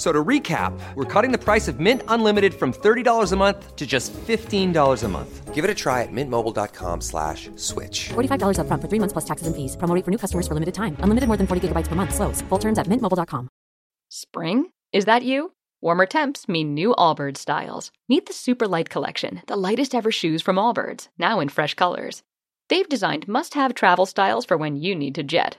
F- So to recap, we're cutting the price of Mint Unlimited from $30 a month to just $15 a month. Give it a try at mintmobile.com slash switch. $45 upfront for three months plus taxes and fees. Promo rate for new customers for limited time. Unlimited more than 40 gigabytes per month. Slows. Full terms at mintmobile.com. Spring? Is that you? Warmer temps mean new Allbirds styles. Meet the Super Light Collection, the lightest ever shoes from Allbirds, now in fresh colors. They've designed must have travel styles for when you need to jet.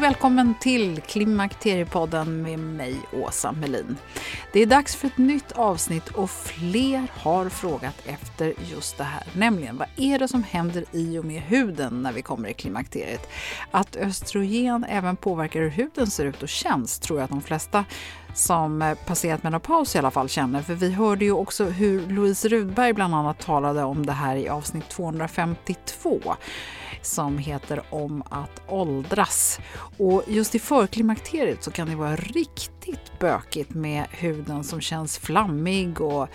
Välkommen till Klimakteriepodden med mig, Åsa Melin. Det är dags för ett nytt avsnitt och fler har frågat efter just det här. Nämligen, vad är det som händer i och med huden när vi kommer i klimakteriet? Att östrogen även påverkar hur huden ser ut och känns tror jag att de flesta som passerat menopaus i alla fall känner. För vi hörde ju också hur Louise Rudberg bland annat talade om det här i avsnitt 252 som heter Om att åldras. Och just i förklimakteriet så kan det vara riktigt bökigt med huden som känns flammig och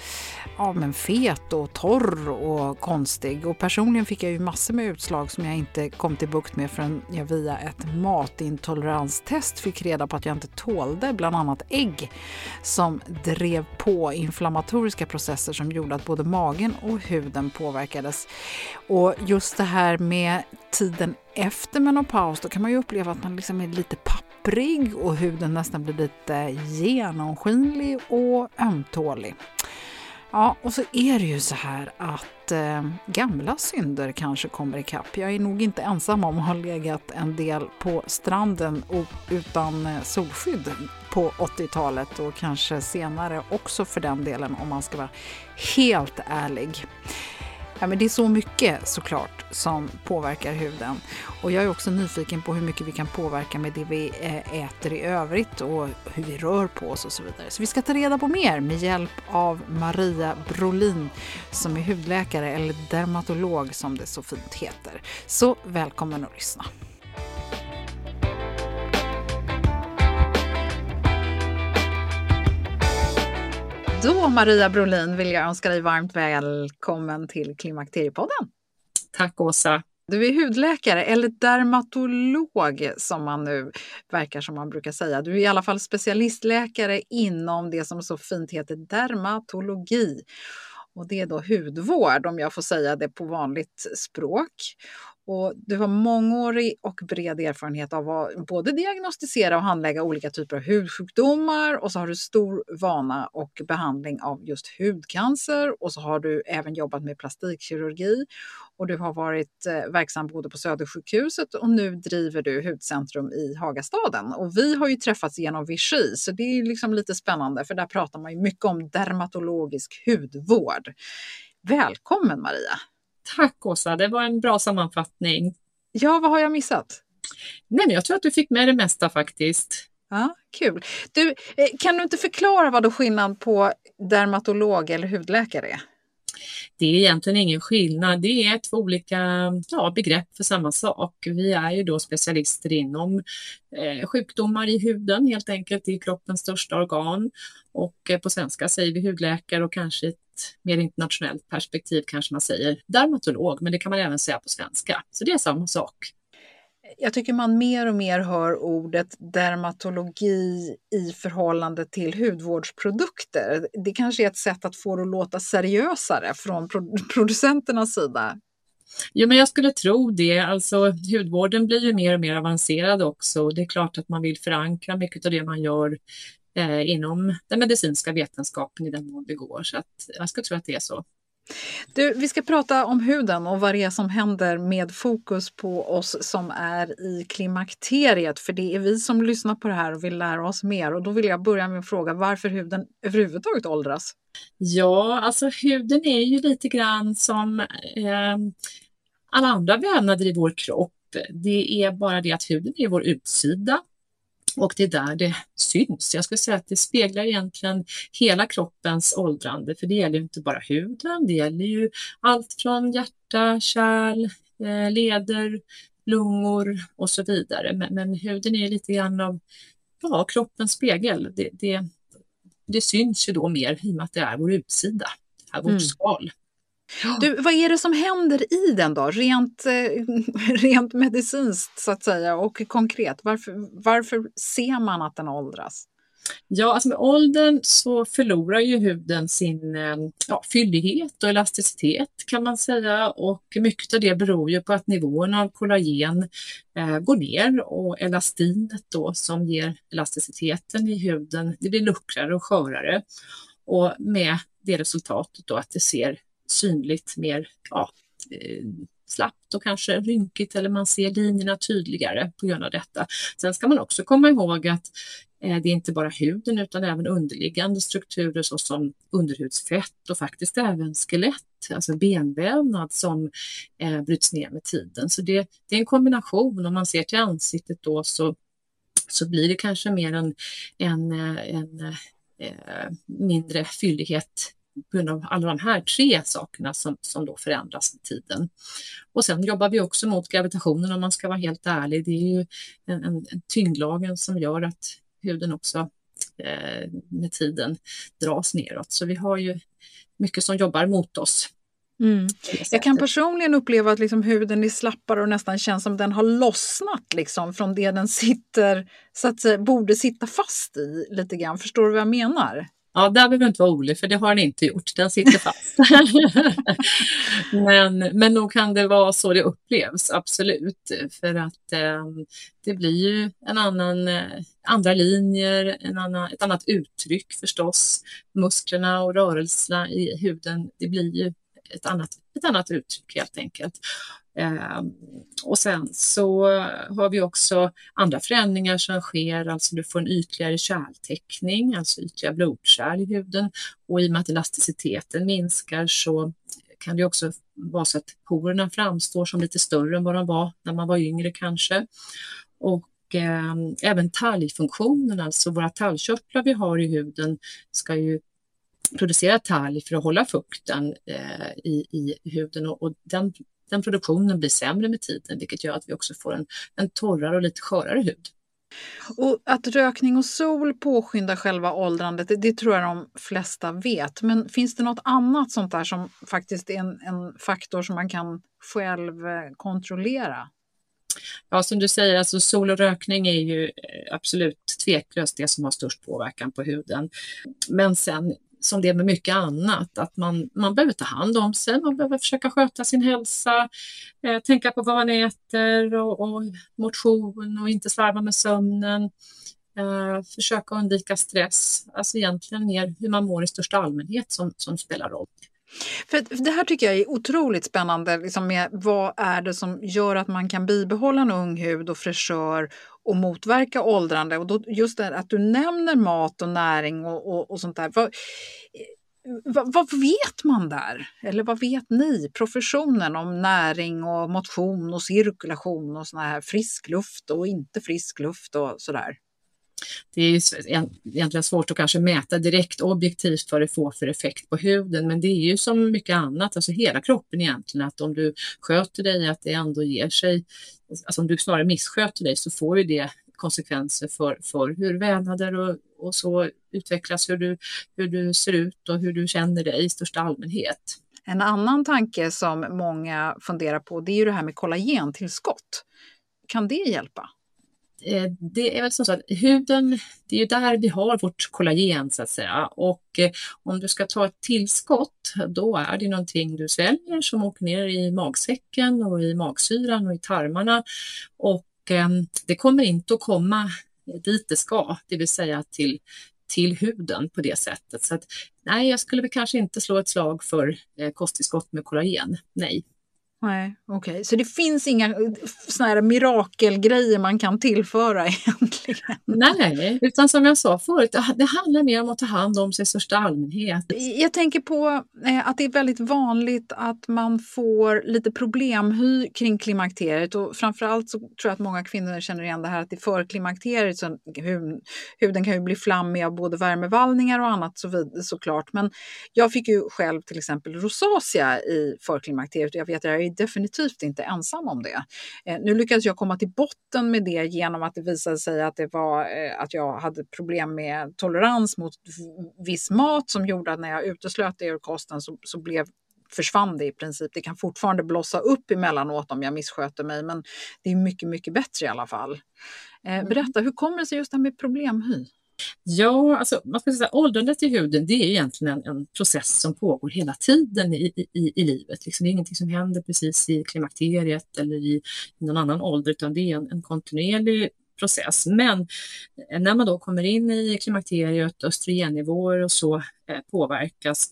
ja, men fet och torr och konstig. Och personligen fick jag ju massor med utslag som jag inte kom till bukt med förrän jag via ett matintoleranstest fick reda på att jag inte tålde bland annat ägg som drev på inflammatoriska processer som gjorde att både magen och huden påverkades. Och just det här med tiden efter menopaus, då kan man ju uppleva att man liksom är lite papprig och huden nästan blir lite genomskinlig och ömtålig. Ja, och så är det ju så här att eh, gamla synder kanske kommer ikapp. Jag är nog inte ensam om att ha legat en del på stranden och, utan eh, solskydd på 80-talet och kanske senare också för den delen om man ska vara helt ärlig. Ja, men det är så mycket såklart som påverkar huden. Och jag är också nyfiken på hur mycket vi kan påverka med det vi eh, äter i övrigt och hur vi rör på oss och så vidare. Så vi ska ta reda på mer med hjälp av Maria Brolin som är hudläkare eller dermatolog som det så fint heter. Så välkommen att lyssna. Då Maria Brolin vill jag önska dig varmt välkommen till Klimakteriepodden. Tack Åsa. Du är hudläkare eller dermatolog som man nu verkar som man brukar säga. Du är i alla fall specialistläkare inom det som så fint heter dermatologi. Och det är då hudvård om jag får säga det på vanligt språk. Och du har mångårig och bred erfarenhet av att både diagnostisera och handlägga olika typer av hudsjukdomar och så har du stor vana och behandling av just hudcancer och så har du även jobbat med plastikkirurgi och du har varit eh, verksam både på Södersjukhuset och nu driver du Hudcentrum i Hagastaden. Och vi har ju träffats genom Vichy så det är liksom lite spännande för där pratar man ju mycket om dermatologisk hudvård. Välkommen Maria! Tack Åsa, det var en bra sammanfattning. Ja, vad har jag missat? Nej, men jag tror att du fick med det mesta faktiskt. Ja, Kul. Du, eh, kan du inte förklara vad då skillnad på dermatolog eller hudläkare är? Det är egentligen ingen skillnad. Det är två olika ja, begrepp för samma sak. Vi är ju då specialister inom eh, sjukdomar i huden helt enkelt, i kroppens största organ. Och eh, på svenska säger vi hudläkare och kanske mer internationellt perspektiv kanske man säger dermatolog, men det kan man även säga på svenska. Så det är samma sak. Jag tycker man mer och mer hör ordet dermatologi i förhållande till hudvårdsprodukter. Det kanske är ett sätt att få det att låta seriösare från producenternas sida. Jo, men jag skulle tro det. Alltså, hudvården blir ju mer och mer avancerad också. Det är klart att man vill förankra mycket av det man gör eh, inom den medicinska vetenskapen i den mån det går. Så att jag skulle tro att det är så. Du, vi ska prata om huden och vad det är som händer med fokus på oss som är i klimakteriet. För det är vi som lyssnar på det här och vill lära oss mer. Och då vill jag börja med att fråga varför huden överhuvudtaget åldras. Ja, alltså huden är ju lite grann som eh, alla andra vävnader i vår kropp. Det är bara det att huden är vår utsida och det är där det syns. Jag skulle säga att det speglar egentligen hela kroppens åldrande, för det gäller inte bara huden, det gäller ju allt från hjärta, kärl, eh, leder, lungor och så vidare. Men, men huden är lite grann av ja, kroppens spegel. Det, det, det syns ju då mer i och med att det är vår utsida, det är vårt mm. skal. Du, vad är det som händer i den då, rent, eh, rent medicinskt så att säga och konkret? Varför, varför ser man att den åldras? Ja, alltså med åldern så förlorar ju huden sin eh, ja, fyllighet och elasticitet kan man säga och mycket av det beror ju på att nivån av kollagen eh, går ner och elastinet då som ger elasticiteten i huden, det blir luckrare och skörare och med det resultatet då att det ser synligt mer ja, eh, slappt och kanske rynkigt eller man ser linjerna tydligare på grund av detta. Sen ska man också komma ihåg att eh, det är inte bara huden utan även underliggande strukturer såsom underhudsfett och faktiskt även skelett, alltså benvävnad som eh, bryts ner med tiden. Så det, det är en kombination. Om man ser till ansiktet då så, så blir det kanske mer en, en, eh, en, en mindre fyllighet på grund av alla de här tre sakerna som, som då förändras med tiden. Och sen jobbar vi också mot gravitationen om man ska vara helt ärlig. Det är ju en, en, en tyngdlagen som gör att huden också eh, med tiden dras neråt. Så vi har ju mycket som jobbar mot oss. Mm. Jag kan personligen uppleva att liksom huden är slappare och nästan känns som den har lossnat liksom från det den sitter, så att säga, borde sitta fast i lite grann. Förstår du vad jag menar? Ja, där behöver du inte vara orolig för det har den inte gjort. Den sitter fast. men, men nog kan det vara så det upplevs, absolut. För att eh, det blir ju en annan, eh, andra linjer, en annan, ett annat uttryck förstås. Musklerna och rörelserna i huden, det blir ju ett annat, ett annat uttryck helt enkelt. Eh, och sen så har vi också andra förändringar som sker, alltså du får en ytligare kärltäckning, alltså ytliga blodkärl i huden och i och med att elasticiteten minskar så kan det också vara så att porerna framstår som lite större än vad de var när man var yngre kanske. Och eh, även talgfunktionen, alltså våra talgkörtlar vi har i huden ska ju producera talg för att hålla fukten eh, i, i huden och, och den den produktionen blir sämre med tiden, vilket gör att vi också får en, en torrare och lite skörare hud. Och att rökning och sol påskyndar själva åldrandet, det, det, tror jag de flesta vet. Men finns det något annat sånt där som faktiskt är en, en faktor som man kan själv eh, kontrollera? Ja, som du säger, alltså sol och rökning är ju eh, absolut tveklöst det som har störst påverkan på huden. Men sen som det är med mycket annat, att man, man behöver ta hand om sig, man behöver försöka sköta sin hälsa, eh, tänka på vad man äter och, och motion och inte slarva med sömnen. Eh, försöka undvika stress, alltså egentligen mer hur man mår i största allmänhet som, som spelar roll. För det här tycker jag är otroligt spännande. Liksom med vad är det som gör att man kan bibehålla en ung hud och fräschör och motverka åldrande? Och då, just det att du nämner mat och näring och, och, och sånt där. Vad, eh, vad, vad, vet man där? Eller vad vet ni, professionen, om näring och motion och cirkulation och sån här frisk luft och inte frisk luft och sådär? Det är egentligen svårt att kanske mäta direkt objektivt vad det får för effekt på huden, men det är ju som mycket annat, alltså hela kroppen egentligen, att om du sköter dig, att det ändå ger sig, alltså om du snarare missköter dig så får ju det konsekvenser för, för hur vävnader och, och så utvecklas, hur du, hur du ser ut och hur du känner dig i största allmänhet. En annan tanke som många funderar på det är ju det här med kollagentillskott. Kan det hjälpa? Eh, det är väl som så att huden, det är ju där vi har vårt kollagen så att säga och eh, om du ska ta ett tillskott då är det någonting du sväljer som åker ner i magsäcken och i magsyran och i tarmarna och eh, det kommer inte att komma dit det ska, det vill säga till, till huden på det sättet. Så att, nej, jag skulle väl kanske inte slå ett slag för kosttillskott med kollagen. Nej. Nej, okej. Okay. Så det finns inga eh, såna här mirakelgrejer man kan tillföra egentligen? Nej, utan som jag sa förut, det handlar mer om att ta hand om sig i största allmänhet. Jag tänker på eh, att det är väldigt vanligt att man får lite problemhy kring klimakteriet och framförallt så tror jag att många kvinnor känner igen det här att det för klimakteriet så huden kan ju bli flammig av både värmevallningar och annat så vid, såklart. Men jag fick ju själv till exempel rosacea i förklimakteriet och jag vet att jag är definitivt inte ensam om det. Eh, nu lyckades jag komma till botten med det genom att det visade sig att, det var, eh, att jag hade problem med tolerans mot viss mat som gjorde att när jag uteslöt det ur kosten så, så blev försvann det i princip. Det kan fortfarande blossa upp emellanåt om jag missköter mig, men det är mycket, mycket bättre i alla fall. Eh, mm. berätta, hur kommer det sig just det här med problemhy? Ja, alltså, man ska säga, åldrandet i huden det är egentligen en, en process som pågår hela tiden i, i, i livet. Liksom, det är ingenting som händer precis i klimakteriet eller i, i någon annan ålder utan det är en, en kontinuerlig process. Men eh, när man då kommer in i klimakteriet, östrogennivåer och så eh, påverkas,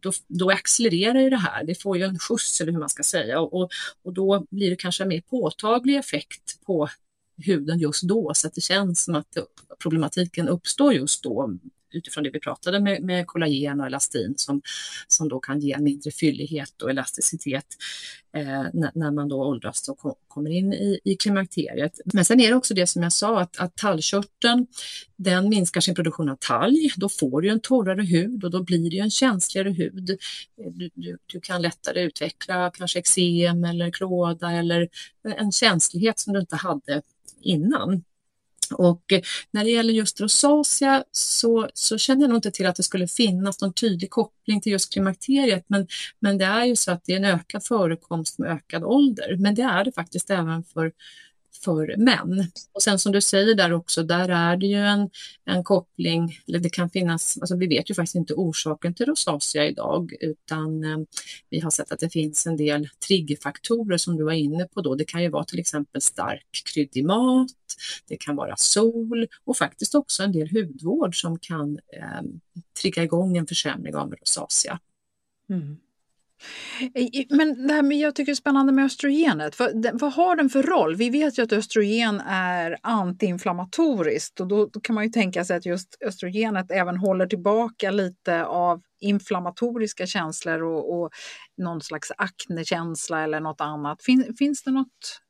då, då accelererar ju det här. Det får ju en skjuts eller hur man ska säga och, och, och då blir det kanske en mer påtaglig effekt på huden just då så att det känns som att problematiken uppstår just då utifrån det vi pratade med, med kollagen och elastin som, som då kan ge mindre fyllighet och elasticitet eh, när, när, man då åldras och kom, kommer in i, i klimakteriet. Men sen är det också det som jag sa att, att tallkörteln den minskar sin produktion av talg. Då får du en torrare hud och då blir det en känsligare hud. Eh, du, du, du kan lättare utveckla kanske eksem eller klåda eller en känslighet som du inte hade innan. Och när det gäller just rosacea så, så känner jag nog inte till att det skulle finnas någon tydlig koppling till just klimakteriet, men, men det är ju så att det är en ökad förekomst med ökad ålder. Men det är det faktiskt även för för män. Och sen som du säger där också, där är det ju en, en koppling, eller det kan finnas, alltså vi vet ju faktiskt inte orsaken till rosacea idag, utan eh, vi har sett att det finns en del triggerfaktorer som du var inne på då. Det kan ju vara till exempel stark kryddig mat, det kan vara sol och faktiskt också en del hudvård som kan eh, trigga igång en försämring av rosacea. Mm. Men det här med, jag tycker det är spännande med östrogenet. För, vad har den för roll? Vi vet ju att östrogen är antiinflammatoriskt och då, då, kan man ju tänka sig att just östrogenet även håller tillbaka lite av inflammatoriska känslor och, och någon slags aknekänsla eller något annat. Fin, finns det något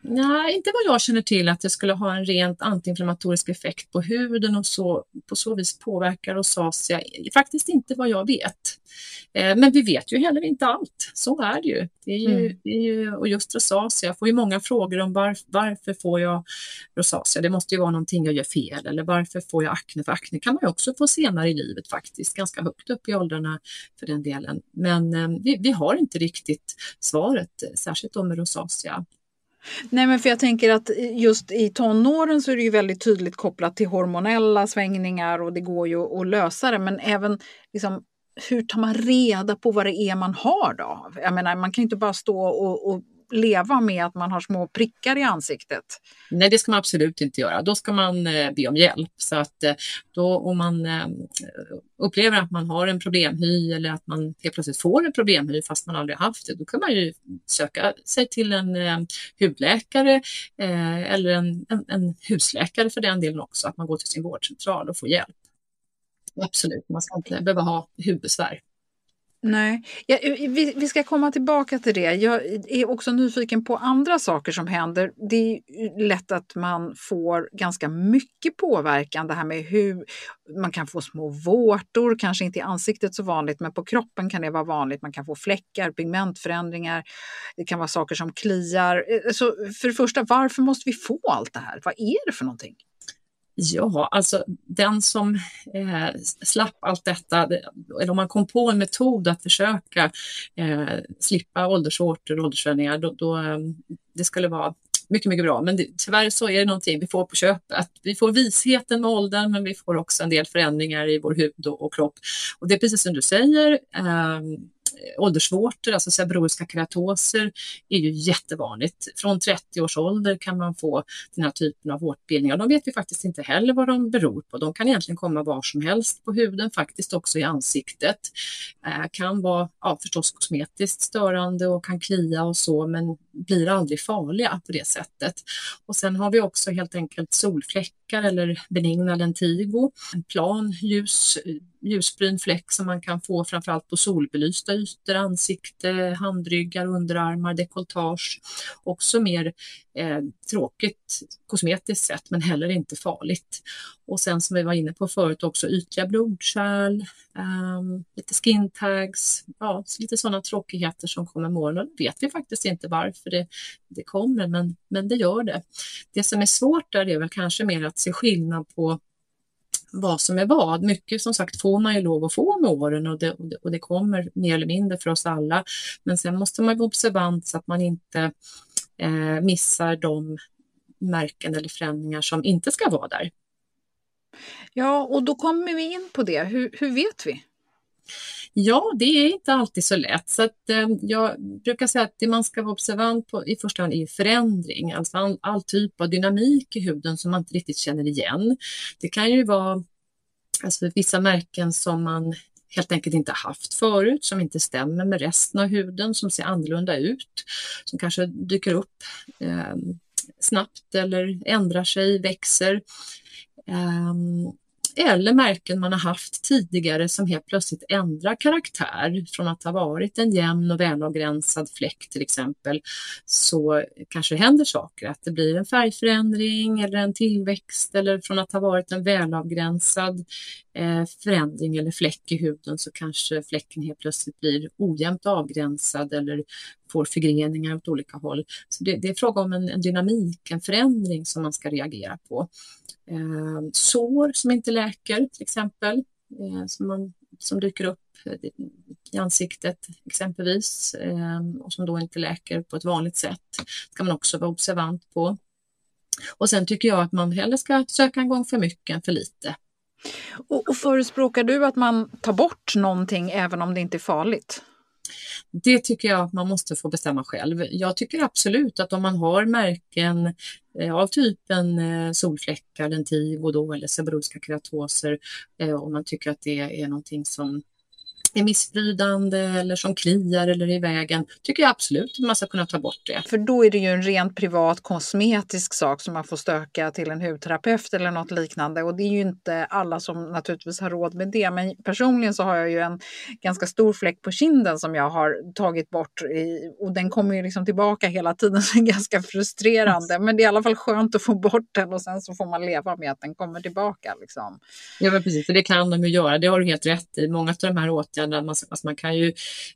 Nej, inte vad jag känner till att det skulle ha en rent antiinflammatorisk effekt på huden och så, på så vis påverkar rosacea. Faktiskt inte vad jag vet. Eh, men vi vet ju heller inte allt. Så är det ju. Det är ju, mm. det är ju och just rosacea, jag får ju många frågor om var, varför får jag rosacea? Det måste ju vara någonting jag gör fel eller varför får jag akne? För akne kan man ju också få senare i livet faktiskt, ganska högt upp i åldrarna för den delen. Men eh, vi, vi har inte riktigt svaret, särskilt om rosacea. Nej, men för jag tänker att just i tonåren så är det ju väldigt tydligt kopplat till hormonella svängningar och det går ju att lösa det. Men även liksom, hur tar man reda på vad det är man har då? Jag menar, man kan ju inte bara stå och, och leva med att man har små prickar i ansiktet. Nej, det ska man absolut inte göra. Då ska man eh, be om hjälp. Så att eh, då om man eh, upplever att man har en problemhy eller att man helt plötsligt får en problemhy fast man aldrig haft det, då kan man ju söka sig till en eh, hudläkare eh, eller en, en, en husläkare för den delen också, att man går till sin vårdcentral och får hjälp. Absolut, man ska inte behöva ha hudbesvär. Nej, ja, eh, vi, vi ska komma tillbaka till det. Jag är också nyfiken på andra saker som händer. Det är lätt att man får ganska mycket påverkan. Det här med hur man kan få små vårtor, kanske inte i ansiktet så vanligt, men på kroppen kan det vara vanligt. Man kan få fläckar, pigmentförändringar. Det kan vara saker som kliar. Eh, så för det första, varför måste vi få allt det här? Vad är det för någonting? Ja, alltså den som eh, slapp allt detta, eller om man kom på en metod att försöka eh, slippa åldersvårtor och åldersförändringar, då, då, eh, det skulle vara mycket, mycket bra. Men det, tyvärr så är det någonting vi får på köpet. Vi får visheten med åldern, men vi får också en del förändringar i vår hud och, och kropp. Och det är precis som du säger, eh, åldersvårtor, alltså seborrhoiska keratoser, är ju jättevanligt. Från 30 års ålder kan man få den här typen av vårtbildningar. De vet vi faktiskt inte heller vad de beror på. De kan egentligen komma var som helst på huden, faktiskt också i ansiktet. Eh, kan vara ja, förstås kosmetiskt störande och kan klia och så, men blir aldrig farliga på det sättet. Och sen har vi också helt enkelt solfläckar eller benigna lentigo, en plan ljus ljusbrun fläck som man kan få framförallt på solbelysta ytor, ansikte, handryggar, underarmar, dekoltage. Också mer eh, tråkigt kosmetiskt sett men heller inte farligt. Och sen som vi var inne på förut också ytliga blodkärl, um, lite skin tags, ja, lite sådana tråkigheter som kommer med åren. vet vi faktiskt inte varför det, det kommer men, men det gör det. Det som är svårt där är väl kanske mer att se skillnad på vad som är vad. Mycket som sagt får man ju lov att få med åren och det, och det kommer mer eller mindre för oss alla. Men sen måste man vara observant så att man inte eh, missar de märken eller förändringar som inte ska vara där. Ja, och då kommer vi in på det. Hur, hur vet vi? Ja, det är inte alltid så lätt. Så att, eh, jag brukar säga att det man ska vara observant på i första hand är förändring, alltså all, all, typ av dynamik i huden som man inte riktigt känner igen. Det kan ju vara alltså, vissa märken som man helt enkelt inte haft förut, som inte stämmer med resten av huden, som ser annorlunda ut, som kanske dyker upp eh, snabbt eller ändrar sig, växer. Um, eller märken man har haft tidigare som helt plötsligt ändrar karaktär från att ha varit en jämn och välavgränsad fläck till exempel så kanske det händer saker, att det blir en färgförändring eller en tillväxt eller från att ha varit en välavgränsad eh, förändring eller fläck i huden så kanske fläcken helt plötsligt blir ojämnt avgränsad eller får förgreningar åt olika håll. Så det, det är fråga om en, en, dynamik, en förändring som man ska reagera på. Eh, sår som inte läker till exempel, eh, som, man, som dyker upp eh, i ansiktet exempelvis eh, och som då inte läker på ett vanligt sätt ska man också vara observant på. Och sen tycker jag att man hellre ska söka en gång för mycket än för lite. Och, och förespråkar du att man tar bort någonting även om det inte är farligt? Det tycker jag att man måste få bestämma själv. Jag tycker absolut att om man har märken eh, av typen eh, solfläckar, lentivo då, eller seborrhoiska keratoser, eh, om man tycker att det är någonting som är missprydande eller som kliar eller i vägen, tycker jag absolut att man ska kunna ta bort det. För då är det ju en rent privat kosmetisk sak som man får stöka till en hudterapeut eller något liknande och det är ju inte alla som naturligtvis har råd med det. Men personligen så har jag ju en ganska stor fläck på kinden som jag har tagit bort i, och den kommer ju liksom tillbaka hela tiden så det är ganska frustrerande. Men det är i alla fall skönt att få bort den och sen så får man leva med att den kommer tillbaka. Liksom. Ja men precis, det kan de ju göra. Det har du helt rätt i. Många av de här åtgärderna åtgärder. Man, alltså man kan ju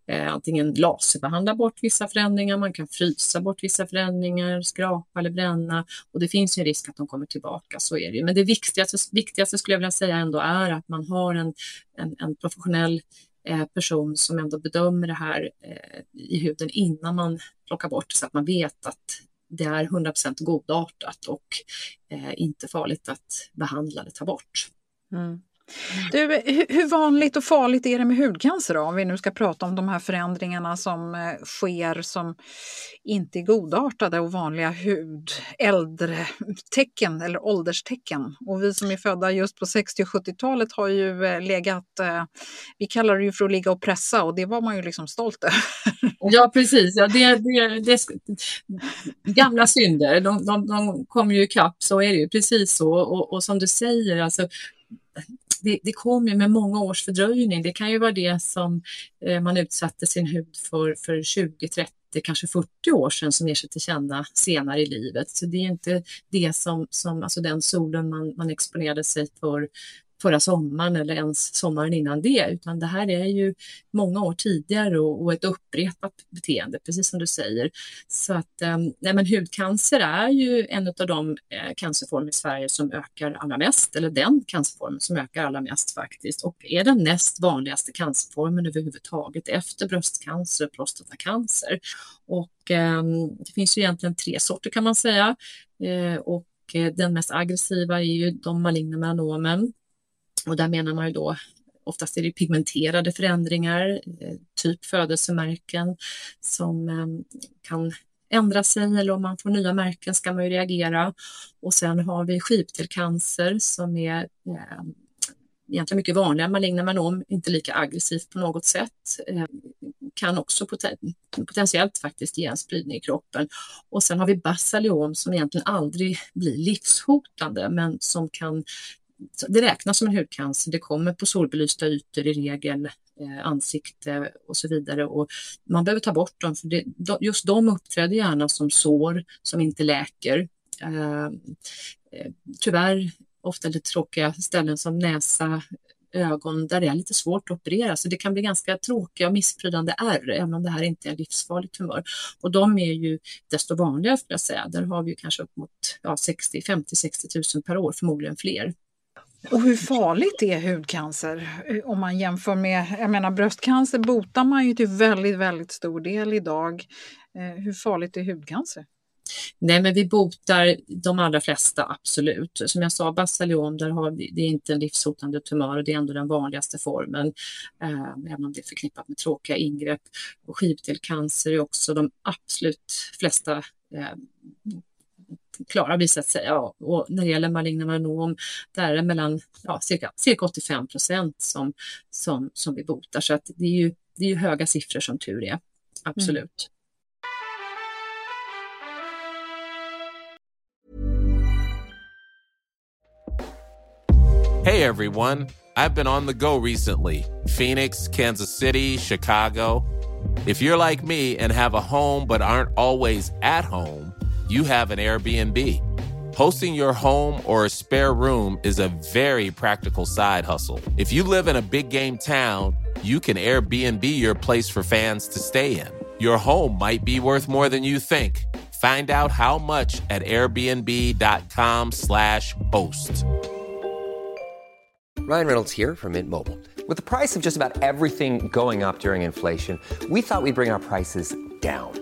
eh, antingen laserbehandla bort vissa förändringar, man kan frysa bort vissa förändringar, skrapa eller bränna och det finns ju en risk att de kommer tillbaka, så är det ju. Men det viktigaste, viktigaste skulle jag vilja säga ändå är att man har en, en, en professionell eh, person som ändå bedömer det här eh, i huden innan man plockar bort så att man vet att det är 100% godartat och eh, inte farligt att behandla eller ta bort. Mm. Du, hur vanligt och farligt är det med hudcancer då? Om vi nu ska prata om de här förändringarna som eh, sker som inte är godartade och vanliga hud, äldre tecken eller ålderstecken. Och vi som är födda just på 60 och 70-talet har ju eh, legat, eh, vi kallar det ju för att ligga och pressa och det var man ju liksom stolt över. Ja precis, ja, det, det, det, gamla synder, de, de, de kommer ju ikapp, så är det ju precis så. Och, och som du säger, alltså det, det ju med många års fördröjning. Det kan ju vara det som eh, man utsatte sin hud för för 20, 30 kanske 40 år sedan som ger sig till känna senare i livet. Så det är inte det som, som alltså den solen man, man exponerade sig för förra sommaren eller ens sommaren innan det, utan det här är ju många år tidigare och, och ett upprepat beteende, precis som du säger. Så att eh, nej, men hudcancer är ju en av de eh, cancerformer i Sverige som ökar allra mest, eller den cancerformen som ökar allra mest faktiskt, och är den näst vanligaste cancerformen överhuvudtaget efter bröstcancer och prostatacancer. Och eh, det finns ju egentligen tre sorter kan man säga. Eh, och eh, den mest aggressiva är ju de maligna melanomen och där menar man ju då Oftast är det pigmenterade förändringar, eh, typ födelsemärken som ehm, kan ändra sig eller om man får nya märken ska man ju reagera. Och sen har vi skivtelcancer som är eh, egentligen mycket vanligare maligna om, inte lika aggressivt på något sätt. Ehm, kan också poten potentiellt faktiskt ge en spridning i kroppen. Och sen har vi basaliom som egentligen aldrig blir livshotande men som kan det räknas som en hudcancer. Det kommer på solbelysta ytor i regel, eh, ansikte och så vidare. Och man behöver ta bort dem, för det, just de uppträder gärna som sår som inte läker. Eh, eh, tyvärr ofta lite tråkiga ställen som näsa, ögon där det är lite svårt att operera. Så det kan bli ganska tråkiga och missprydande ärr, även om det här inte är livsfarligt tumör. Och de är ju desto vanligare, för jag säga. Där har vi kanske upp mot ja, 60, 50, 60 000 per år, förmodligen fler. Och hur farligt är hudcancer eh, om man jämför med, jag menar bröstcancer botar man ju till väldigt, väldigt stor del idag. Eh, hur farligt är hudcancer? Nej, men vi botar de allra flesta, absolut. Som jag sa, basaliom, där har vi, det är inte en livshotande tumör och det är ändå den vanligaste formen, eh, även om det är förknippat med tråkiga ingrepp. Och skivdelcancer är också de absolut flesta eh, klara vi så att säga. Och när det gäller maligna melanom, där är det mellan ja, cirka, cirka 85 procent som, som, som vi botar. Så att det, är ju, det är ju höga siffror som tur är. Absolut. Mm. Hey everyone, I've been on the go recently. Phoenix, Kansas City, Chicago. If you're like me and have a home but aren't always at home, you have an Airbnb. Hosting your home or a spare room is a very practical side hustle. If you live in a big game town, you can Airbnb your place for fans to stay in. Your home might be worth more than you think. Find out how much at airbnb.com/slash host. Ryan Reynolds here from Mint Mobile. With the price of just about everything going up during inflation, we thought we'd bring our prices down.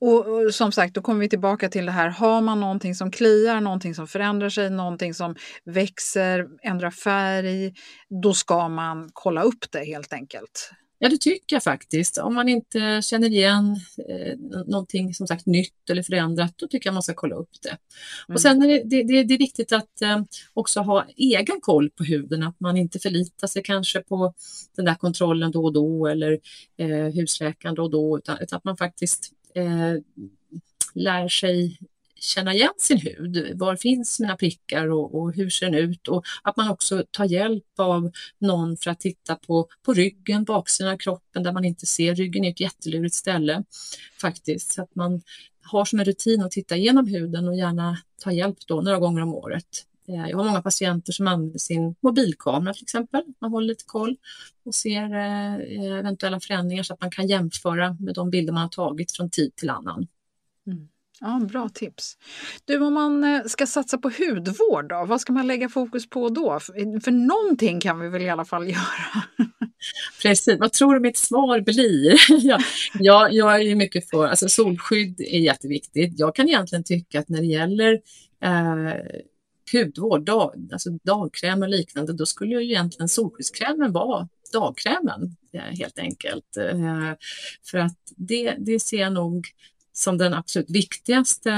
Och, och, som sagt, då kommer vi tillbaka till det här. Har man någonting som kliar, någonting som förändrar sig, någonting som växer, ändrar färg, då ska man kolla upp det helt enkelt. Ja, det tycker jag faktiskt. Om man inte känner igen eh, någonting som sagt nytt eller förändrat, då tycker jag man ska kolla upp det. Mm. Och sen är det, det, det är viktigt att eh, också ha egen koll på huden, att man inte förlitar sig kanske på den där kontrollen då och då eller eh, husläkaren då och då, utan, utan att man faktiskt eh, lär sig känna igen sin hud. Var finns mina prickar och, och, hur ser den ut? Och att man också tar hjälp av någon för att titta på, på ryggen, baksidan av kroppen där man inte ser. Ryggen är ett jättelurigt ställe faktiskt. Så att man har som en rutin att titta igenom huden och gärna ta hjälp då några gånger om året. Eh, jag har många patienter som använder sin mobilkamera till exempel. Man håller lite koll och ser eh, eventuella förändringar så att man kan jämföra med de bilder man har tagit från tid till annan. Mm. Ja, bra tips. Du, om man eh, ska satsa på hudvård, då, vad ska man lägga fokus på då? För någonting kan vi väl i alla fall göra? Precis, vad tror du mitt svar blir? ja, jag, jag är ju mycket för, alltså solskydd är jätteviktigt. Jag kan egentligen tycka att när det gäller eh, hudvård, dag, alltså dagkräm och liknande, då skulle ju egentligen solskyddskrämen vara dagkrämen eh, helt enkelt. Eh, för att det, det ser jag nog som den absolut viktigaste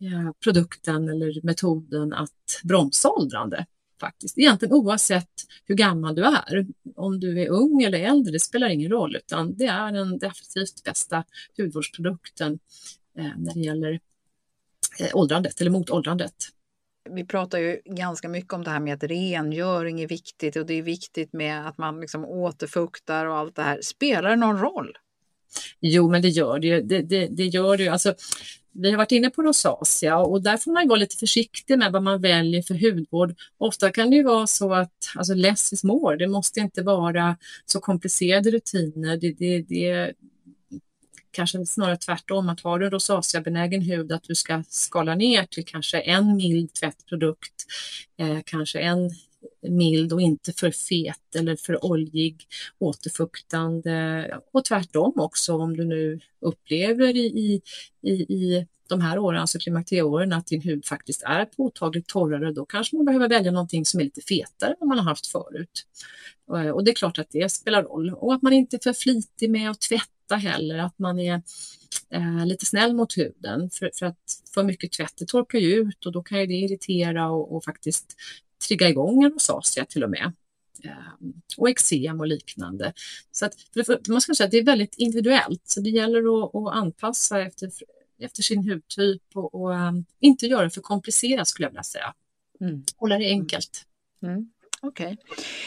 eh, produkten eller metoden att bromsa åldrande. Faktiskt. Egentligen oavsett hur gammal du är. Om du är ung eller äldre, det spelar ingen roll, utan det är den definitivt bästa hudvårdsprodukten när det gäller åldrandet eller mot åldrandet vi pratar ju ganska mycket om det här med att rengöring är viktigt och det är viktigt med att man liksom återfuktar och allt det här. Spelar det någon roll? Jo, men det gör det. Det, det, det gör det. Alltså, vi har varit inne på rosacea och där får man vara lite försiktig med vad man väljer för hudvård. Ofta kan det ju vara så att alltså less is more. Det måste inte vara så komplicerade rutiner. Det, det, det, kanske snarare tvärtom, att har du rosacea-benägen hud att du ska skala ner till kanske en mild tvättprodukt, eh, kanske en mild och inte för fet eller för oljig återfuktande och tvärtom också om du nu upplever i, i, i de här åren, alltså klimakterieåren, att din hud faktiskt är påtagligt torrare, då kanske man behöver välja någonting som är lite fetare än man har haft förut. Eh, och det är klart att det spelar roll och att man inte är för flitig med att tvätta tvätta heller, att man är eh, lite snäll mot huden. För, för att för mycket tvätt det torkar ju ut och då kan ju det irritera och, och faktiskt trigga igång en rosacea till och med. Eh, och eksem och liknande. Så att, för, man ska säga att det är väldigt individuellt, så det gäller att, att anpassa efter, efter sin hudtyp och, och um, inte göra det för komplicerat skulle jag vilja säga. Mm. Hålla det enkelt. Mm. Okej.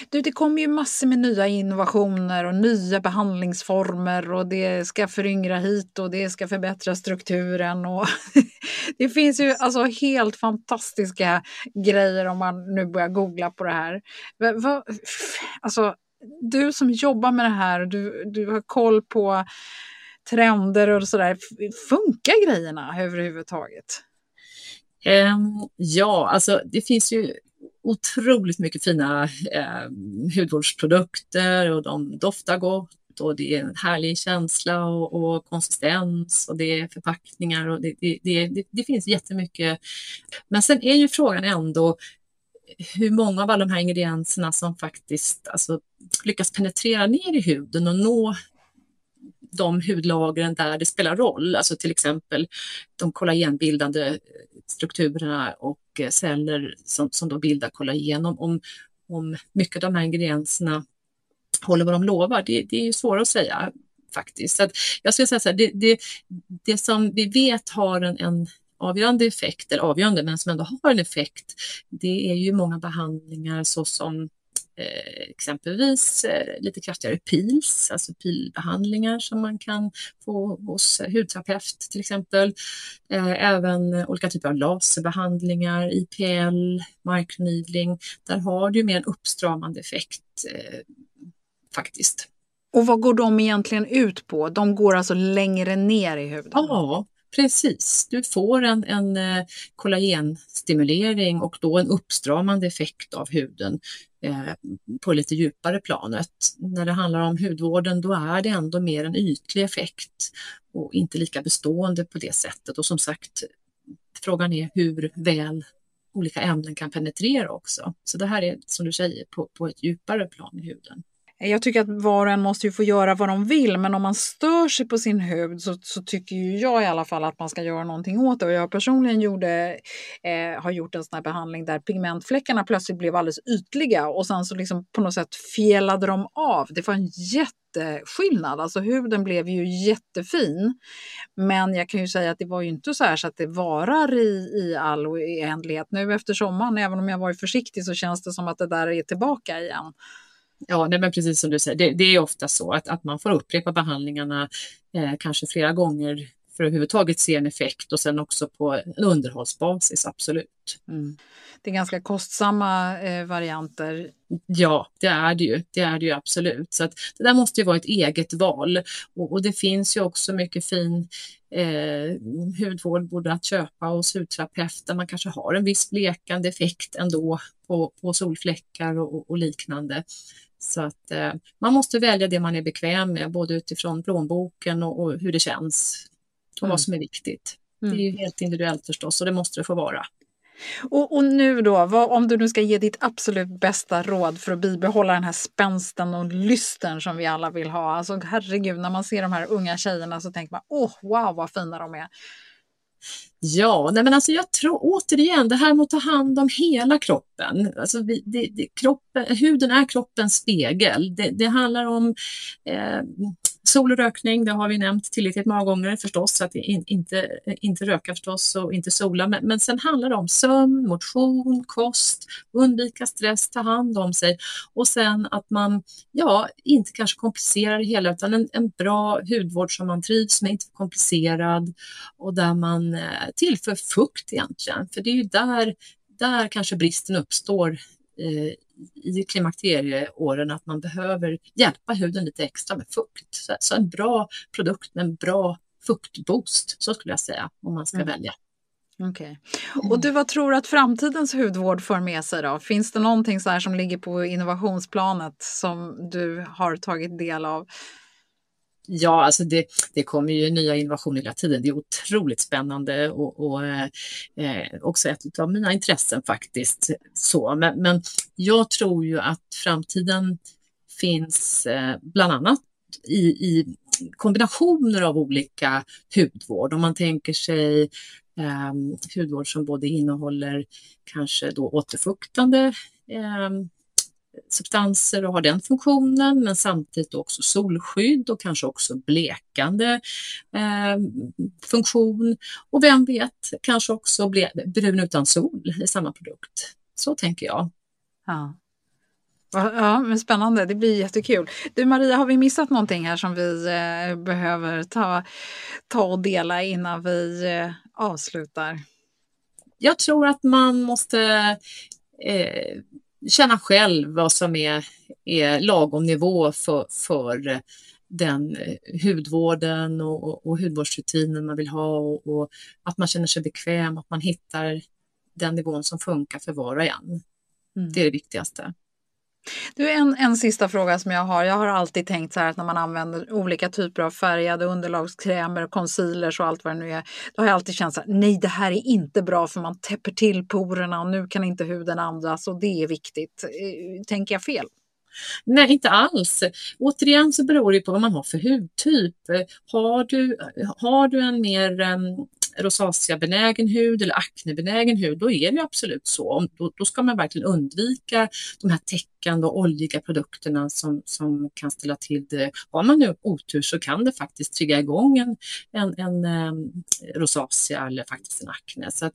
Okay. det kommer ju massor med nya innovationer och nya behandlingsformer och det ska föryngra hit och det ska förbättra strukturen. Och det finns ju alltså helt fantastiska grejer om man nu börjar googla på det här. Alltså, du som jobbar med det här, du, du har koll på trender och sådär. Funkar grejerna överhuvudtaget? Um, ja, alltså det finns ju otroligt mycket fina eh, hudvårdsprodukter och de doftar gott och det är en härlig känsla och, och konsistens och det är förpackningar och det, det, det, det, finns jättemycket. Men sen är ju frågan ändå hur många av alla de här ingredienserna som faktiskt alltså, lyckas penetrera ner i huden och nå de hudlagren där det spelar roll, alltså till exempel de kollagenbildande strukturerna och eh, celler som, som då bildar kollagen. Om, om, om mycket av de här ingredienserna håller vad de lovar, det, det är ju svårt att säga faktiskt. Så jag skulle säga så här, det, det, det som vi vet har en, en avgörande effekt, eller avgörande, men som ändå har en effekt, det är ju många behandlingar såsom exempelvis eh, lite kraftigare pils, alltså pilbehandlingar som man kan få hos hudterapeut till exempel. Eh, även olika typer av laserbehandlingar, IPL, microneedling. Där har du mer en uppstramande effekt faktiskt. Och vad går de egentligen ut på? De går alltså längre ner i huden? Ja, Precis, du får en, en kollagenstimulering och då en uppstramande effekt av huden Eh, på lite djupare planet. När det handlar om hudvården då är det ändå mer en ytlig effekt och inte lika bestående på det sättet. Och som sagt, frågan är hur väl olika ämnen kan penetrera också. Så det här är som du säger på, på ett djupare plan i huden. Jag tycker att var och en måste ju få göra vad de vill, men om man stör sig på sin hud så, så tycker ju jag i alla fall att man ska göra någonting åt det. Och jag personligen gjorde, eh, har gjort en sån här behandling där pigmentfläckarna plötsligt blev alldeles ytliga och sen så liksom på något sätt fjällade de av. Det var en jätteskillnad, alltså huden blev ju jättefin. Men jag kan ju säga att det var ju inte så här så att det varar i, i all oändlighet. Nu efter sommaren, även om jag varit försiktig, så känns det som att det där är tillbaka igen. Ja, nej, men precis som du säger, det, det, är ofta så att, att man får upprepa behandlingarna eh, kanske flera gånger för att överhuvudtaget se en effekt och sen också på en underhållsbasis, absolut. Mm. Det är ganska kostsamma eh, varianter. Ja, det är det ju. Det är det ju absolut. Så att det där måste ju vara ett eget val. Och, och det finns ju också mycket fin eh, hudvård både att köpa hos hudterapeut där man kanske har en viss blekande effekt ändå på, på solfläckar och, och liknande. Så att eh, man måste välja det man är bekväm med, både utifrån plånboken och, och hur det känns och mm. vad som är viktigt. Mm. Det är ju helt individuellt förstås och det måste det få vara. Och, och nu då, vad, om du nu ska ge ditt absolut bästa råd för att bibehålla den här spänsten och lysten som vi alla vill ha. Alltså herregud, när man ser de här unga tjejerna så tänker man, åh, wow vad fina de är. Ja, nej men alltså jag tror återigen det här med att ta hand om hela kroppen. Alltså vi, det, det, kroppen huden är kroppens spegel. Det, det handlar om eh, Sol och rökning, det har vi nämnt tillräckligt många gånger förstås, så att in, inte, inte röka förstås och inte sola. Men, men sen handlar det om sömn, motion, kost, undvika stress, ta hand om sig och sen att man, ja, inte kanske komplicerar det hela utan en, en bra hudvård som man trivs med, inte komplicerad och där man eh, tillför fukt egentligen. För det är ju där, där kanske bristen uppstår eh, i klimakterieåren att man behöver hjälpa huden lite extra med fukt. Så, så en bra produkt med en bra fuktboost, så skulle jag säga, om man ska mm. välja. Okej. Okay. Och du, vad tror du att framtidens hudvård för med sig då? Finns det någonting så här som ligger på innovationsplanet som du har tagit del av? Ja, alltså det, det kommer ju nya innovationer hela tiden. Det är otroligt spännande och, och eh, eh också ett av mina intressen faktiskt. Så, men, men jag tror ju att framtiden finns eh, bland annat i, i kombinationer av olika hudvård. Om man tänker sig eh, hudvård som både innehåller kanske då återfuktande eh, substanser och har den funktionen, men samtidigt också solskydd och kanske också blekande eh, funktion. Och vem vet, kanske också ble, brun utan sol i samma produkt. Så tänker jag. Ja. Ja, men spännande. Det blir jättekul. Du Maria, har vi missat någonting här som vi eh, behöver ta, ta och dela innan vi eh, avslutar? Jag tror att man måste eh, känna själv vad som är, är lagom nivå för, för den eh, hudvården och, och, och hudvårdsrutinen man vill ha och, och, att man känner sig bekväm, att man hittar den nivån som funkar för var och en. Mm. Det är det viktigaste. Du, en, en sista fråga som jag har. Jag har alltid tänkt så här att när man använder olika typer av färgade underlagskrämer, concealers och allt vad det nu är. Då har jag alltid känt så här, nej det här är inte bra för man täpper till porerna och nu kan inte huden andas och det är viktigt. Eh, tänker jag fel? Nej, inte alls. Återigen så beror det på vad man har för hudtyp. Har du, har du en mer um, rosacea-benägen hud eller aknebenägen hud, då är det absolut så. Då, då, ska man verkligen undvika de här täckande och oljiga produkterna som, som kan ställa till det. Har man nu otur så kan det faktiskt trigga igång en, en, en um, rosacea eller faktiskt en akne. Så att,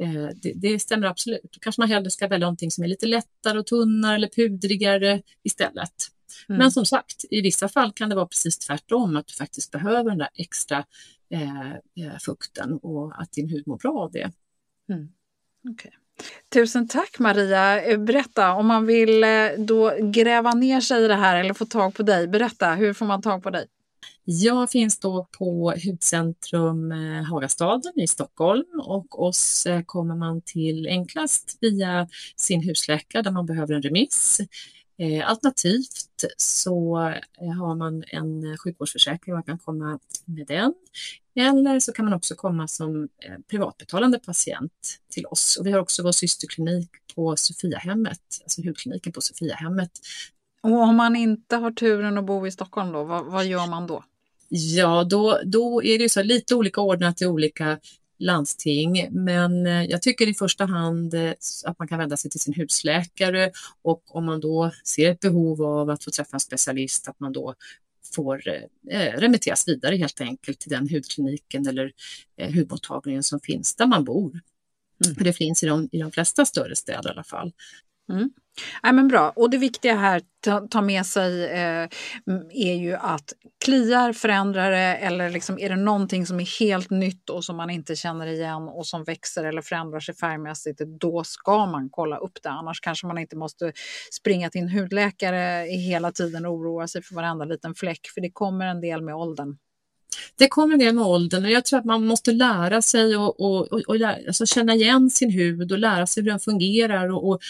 eh, det, det, stämmer absolut. Då kanske man hellre ska välja någonting som är lite lättare och tunnare eller pudrigare istället. Mm. Men som sagt, i vissa fall kan det vara precis tvärtom, att du faktiskt behöver den där extra eh, eh fukten och att din hud mår bra av det. Mm. Okay. Tusen tack Maria. Eh, berätta, om man vill eh, då gräva ner sig i det här eller få tag på dig, berätta, hur får man tag på dig? Jag finns då på Hudcentrum Hagastaden i Stockholm och oss kommer man till enklast via sin husläkare där man behöver en remiss. Eh, alternativt så eh, har man en sjukvårdsförsäkring och man kan komma med den. Eller så kan man också komma som eh, privatbetalande patient till oss. Och vi har också vår systerklinik på Sofiahemmet, alltså hudkliniken på Sofiahemmet Och om man inte har turen att bo i Stockholm då, vad, vad gör man då? Ja, då, då är det så lite olika ordnat i olika landsting, men eh, jag tycker i första hand eh, att man kan vända sig till sin husläkare och om man då ser ett behov av att få träffa en specialist, att man då får eh, remitteras vidare helt enkelt till den hudkliniken eller hudmottagningen som finns där man bor. Mm. För det finns i de, i de flesta större städer i alla fall. Mm. Nej, men bra. Och det viktiga här att ta med sig eh, är ju att kliar, förändrar det eller liksom, är det någonting som är helt nytt och som man inte känner igen och som växer eller förändrar sig färgmässigt, då ska man kolla upp det. Annars kanske man inte måste springa till en hudläkare hela tiden och oroa sig för varenda liten fläck, för det kommer en del med åldern. Det kommer det med åldern och jag tror att man måste lära sig och, och, och, och lära, alltså känna igen sin hud och lära sig hur den fungerar och, och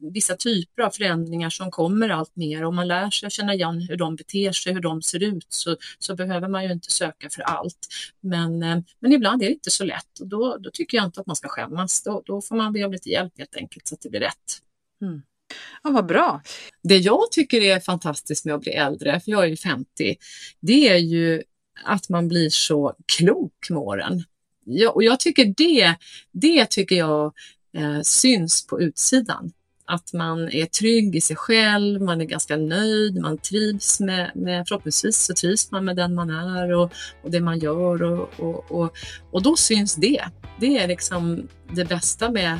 vissa typer av förändringar som kommer allt mer. Om man lär sig att känna igen hur de beter sig, hur de ser ut, så, så behöver man ju inte söka för allt. Men, eh, men ibland är det inte så lätt och då, då tycker jag inte att man ska skämmas. Då, då får man be om lite hjälp helt enkelt så att det blir rätt. Mm. Ja, vad bra. Det jag tycker är fantastiskt med att bli äldre, för jag är ju 50, det är ju att man blir så klok med åren. Ja, och jag tycker det, det tycker jag eh, syns på utsidan att man är trygg i sig själv, man är ganska nöjd, man trivs med, med förhoppningsvis så trivs man med den man är och, och det man gör och, och, och, och då syns det. Det är liksom det bästa med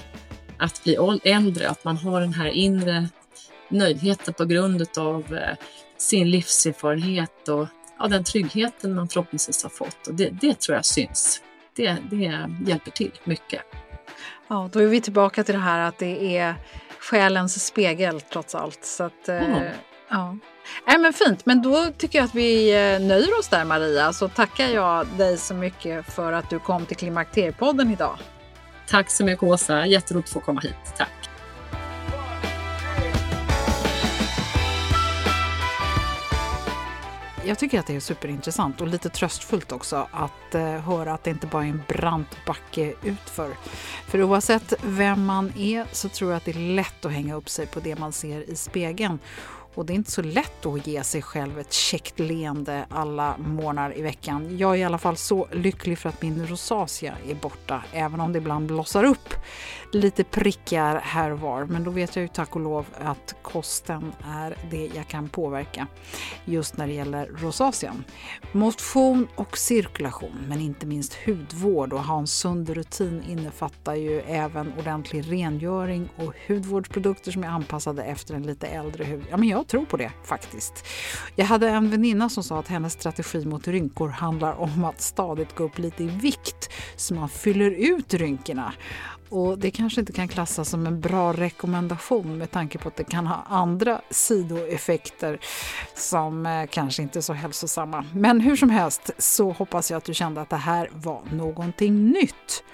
att bli äldre, att man har den här inre nöjdheten på grund av eh, sin livserfarenhet och ja, den tryggheten man förhoppningsvis har fått. Och det, det tror jag syns. Det, det hjälper till mycket. Ja, då är vi tillbaka till det här att det är själens spegel trots allt. Så att, mm. ja. Nej, men fint, men då tycker jag att vi eh, nöjer oss där Maria. Så tackar jag dig så mycket för att du kom till Klimakteriepodden idag. Tack så mycket Åsa, jätteroligt att få komma hit. Tack. Jag tycker att det är superintressant och lite tröstfullt också att eh, höra att det inte bara är en brant backe utför. För oavsett vem man är så tror jag att det är lätt att hänga upp sig på det man ser i spegeln och det är inte så lätt att ge sig själv ett käckt leende alla månader i veckan. Jag är i alla fall så lycklig för att min rosacea är borta, även om det ibland blossar upp lite prickar här och var. Men då vet jag ju tack och lov att kosten är det jag kan påverka just när det gäller rosacean. Motion och cirkulation, men inte minst hudvård och ha en sund rutin innefattar ju även ordentlig rengöring och hudvårdsprodukter som är anpassade efter en lite äldre hud. Ja, men jag tror på det faktiskt. Jag hade en väninna som sa att hennes strategi mot rynkor handlar om att stadigt gå upp lite i vikt så man fyller ut rynkorna. Och det kanske inte kan klassas som en bra rekommendation med tanke på att det kan ha andra sidoeffekter som eh, kanske inte är så hälsosamma. Men hur som helst så hoppas jag att du kände att det här var någonting nytt.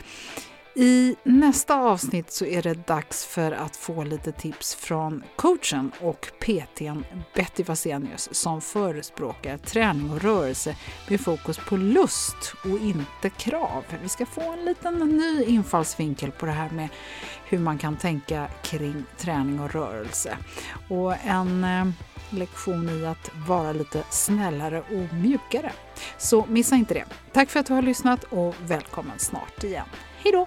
I nästa avsnitt så är det dags för att få lite tips från coachen och PTn Betty Vasenius som förespråkar träning och rörelse med fokus på lust och inte krav. Vi ska få en liten ny infallsvinkel på det här med hur man kan tänka kring träning och rörelse. Och en eh, lektion i att vara lite snällare och mjukare. Så missa inte det. Tack för att du har lyssnat och välkommen snart igen. Hej då!